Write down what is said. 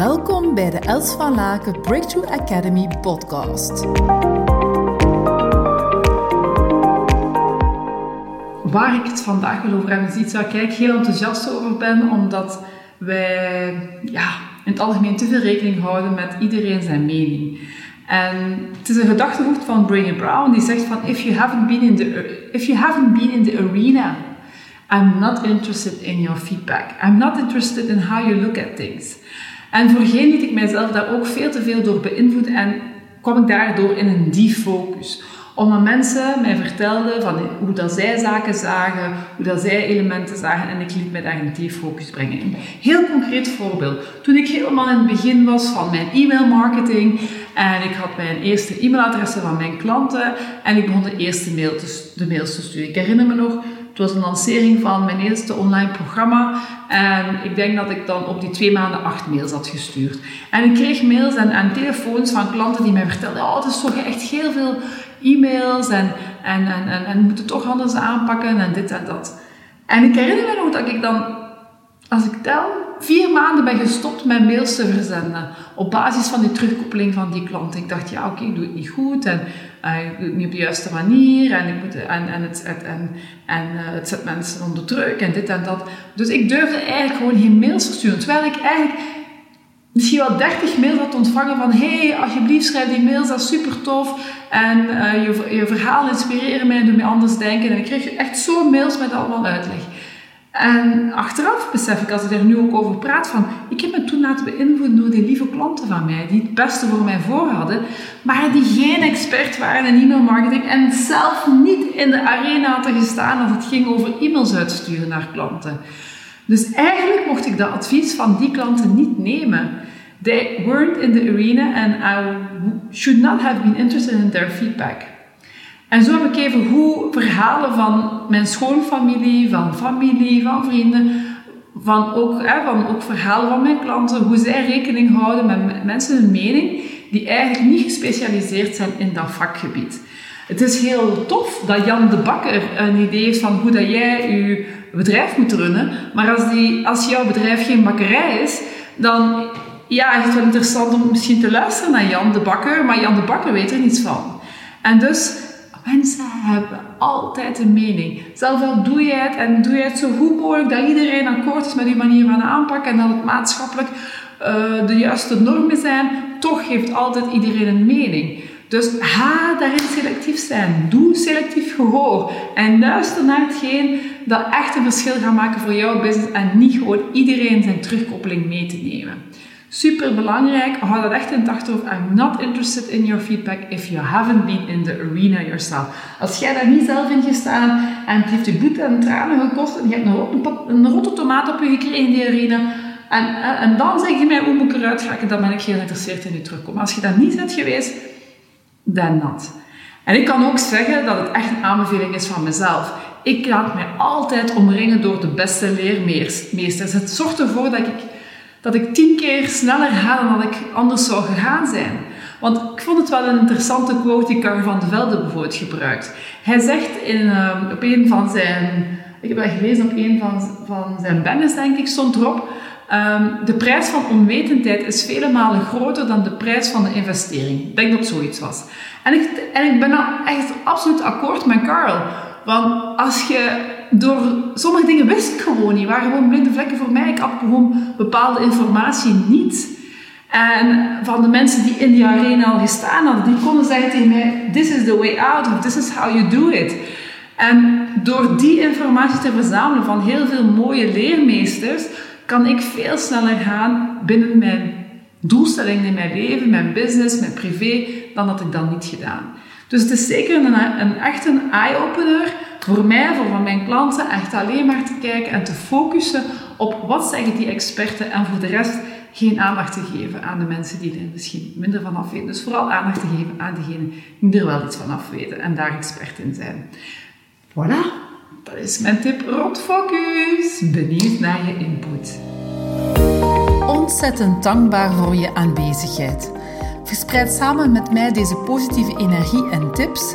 Welkom bij de Els van Laken Breakthrough Academy podcast. Waar ik het vandaag wil over hebben is iets waar ik heel enthousiast over ben, omdat wij ja, in het algemeen te veel rekening houden met iedereen zijn mening. En het is een gedachtegoed van Brené Brown die zegt van if you haven't been in the, if you haven't been in the arena I'm not interested in your feedback. I'm not interested in how you look at things. En voorheen liet ik mijzelf daar ook veel te veel door beïnvloeden en kwam ik daardoor in een defocus. Omdat mensen mij vertelden van hoe dat zij zaken zagen, hoe dat zij elementen zagen en ik liet mij daar een defocus brengen. Heel concreet voorbeeld. Toen ik helemaal in het begin was van mijn e-mail marketing en ik had mijn eerste e-mailadressen van mijn klanten en ik begon de eerste mail de mails te sturen. Ik herinner me nog was een lancering van mijn eerste online programma. En ik denk dat ik dan op die twee maanden acht mails had gestuurd. En ik kreeg mails en, telefoons van klanten die mij vertelden: Oh, het is toch echt heel veel e-mails en, en, en, en, en moeten toch anders aanpakken en dit en dat. En ik herinner me nog dat ik dan, als ik tel, vier maanden ben gestopt met mails te verzenden. Op basis van die terugkoppeling van die klant. Ik dacht, ja, oké, ik doe het niet goed. En uh, ik doe het niet op de juiste manier. En, ik moet, en, en, het, het, en, en uh, het zet mensen onder druk en dit en dat. Dus ik durfde eigenlijk gewoon geen mails versturen. Terwijl ik eigenlijk misschien wel 30 mails had ontvangen van hey, alsjeblieft schrijf die mails, dat is super tof. En uh, je, je verhaal inspireren mij en doet mij anders denken. En ik kreeg echt zo mails met allemaal uitleg. En achteraf besef ik, als ik er nu ook over praat, van ik heb me toen laten beïnvloeden door die lieve klanten van mij, die het beste voor mij voor hadden, maar die geen expert waren in e-mailmarketing en zelf niet in de arena hadden gestaan als het ging over e-mails uitsturen naar klanten. Dus eigenlijk mocht ik dat advies van die klanten niet nemen. They weren't in the arena and I should not have been interested in their feedback. En zo heb ik even hoe verhalen van mijn schoonfamilie, van familie, van vrienden, van ook, hè, van ook verhalen van mijn klanten, hoe zij rekening houden met mensen hun mening, die eigenlijk niet gespecialiseerd zijn in dat vakgebied. Het is heel tof dat Jan de Bakker een idee heeft van hoe dat jij je bedrijf moet runnen, maar als, die, als jouw bedrijf geen bakkerij is, dan ja, is het wel interessant om misschien te luisteren naar Jan de Bakker, maar Jan de Bakker weet er niets van. En dus Mensen hebben altijd een mening. Zelfs al doe je het en doe je het zo goed mogelijk dat iedereen akkoord is met die manier van aanpakken en dat het maatschappelijk uh, de juiste normen zijn, toch heeft altijd iedereen een mening. Dus ga daarin selectief zijn. Doe selectief gehoor. En luister naar hetgeen dat echt een verschil gaat maken voor jouw business en niet gewoon iedereen zijn terugkoppeling mee te nemen. Super belangrijk, hou dat echt in het achterhoofd. I'm not interested in your feedback if you haven't been in the arena yourself. Als jij daar niet zelf in gestaan en het heeft je bloed en tranen gekost en je hebt een, rotte, een rotte tomaat op je gekregen in die arena en, en, dan zeg je mij hoe moet ik eruit gaan, dan ben ik geïnteresseerd in je terugkomen. Als je dat niet bent geweest, dan not. En ik kan ook zeggen dat het echt een aanbeveling is van mezelf. Ik laat mij altijd omringen door de beste leermeesters. Het zorgt ervoor dat ik dat ik tien keer sneller ga dan dat ik anders zou gegaan zijn. Want ik vond het wel een interessante quote die Carl van de Velde bijvoorbeeld gebruikt. Hij zegt in, uh, op een van zijn, ik heb dat gelezen op een van, van zijn banners denk ik, stond erop, um, de prijs van onwetendheid is vele malen groter dan de prijs van de investering. Ik denk dat zoiets was. En ik, en ik ben nou echt absoluut akkoord met Carl. Want als je door sommige dingen wist ik gewoon niet, waren gewoon blinde vlekken voor mij. Ik had gewoon bepaalde informatie niet. En van de mensen die in die arena al gestaan hadden, die konden zeggen tegen mij: This is the way out, of this is how you do it. En door die informatie te verzamelen van heel veel mooie leermeesters, kan ik veel sneller gaan binnen mijn doelstellingen in mijn leven, mijn business, mijn privé, dan dat ik dat niet gedaan. Dus het is zeker een, een echt een eye-opener voor mij, voor van mijn klanten, echt alleen maar te kijken en te focussen op wat zeggen die experten en voor de rest geen aandacht te geven aan de mensen die er misschien minder van af weten. Dus vooral aandacht te geven aan degenen die er wel iets van af weten en daar expert in zijn. Voilà, dat is mijn tip rond focus. Benieuwd naar je input. Ontzettend dankbaar voor je aanwezigheid. Verspreid samen met mij deze positieve energie en tips.